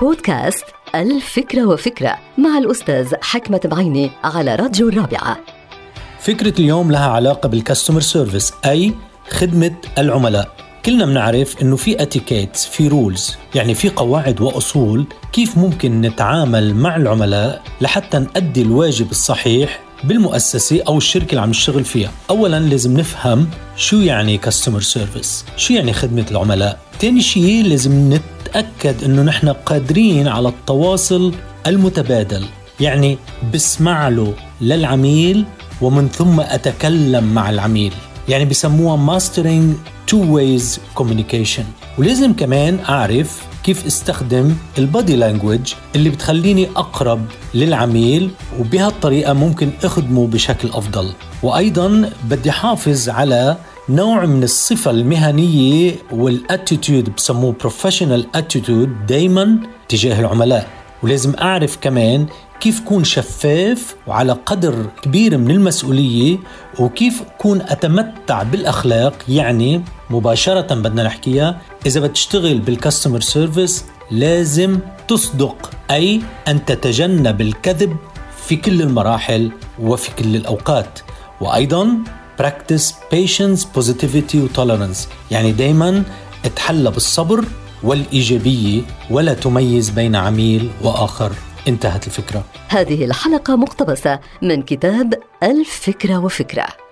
بودكاست الفكرة وفكرة مع الأستاذ حكمة بعيني على راديو الرابعة. فكرة اليوم لها علاقة بال customer service أي خدمة العملاء. كلنا بنعرف إنه في etiquettes في rules يعني في قواعد وأصول كيف ممكن نتعامل مع العملاء لحتى نأدي الواجب الصحيح بالمؤسسة أو الشركة اللي عم نشتغل فيها. أولا لازم نفهم شو يعني customer service شو يعني خدمة العملاء. تاني شيء لازم نتأكد أنه نحن قادرين على التواصل المتبادل. يعني بسمع له للعميل ومن ثم أتكلم مع العميل. يعني بسموها mastering two ways communication ولازم كمان أعرف كيف استخدم ال body language اللي بتخليني أقرب للعميل وبهالطريقة ممكن أخدمه بشكل أفضل. وأيضا بدي حافظ على نوع من الصفة المهنية وال attitude بسموه professional attitude دايما تجاه العملاء. ولازم أعرف كمان كيف كون شفاف وعلى قدر كبير من المسؤولية وكيف كون أتمتع بالأخلاق يعني مباشرة بدنا نحكيها إذا بتشتغل بال customer service لازم تصدق أي أن تتجنب الكذب في كل المراحل وفي كل الأوقات. وأيضا practice patience positivity وtolerance يعني دايما اتحلى بالصبر والإيجابية ولا تميز بين عميل وآخر. انتهت الفكرة. هذه الحلقة مقتبسة من كتاب الفكرة وفكرة.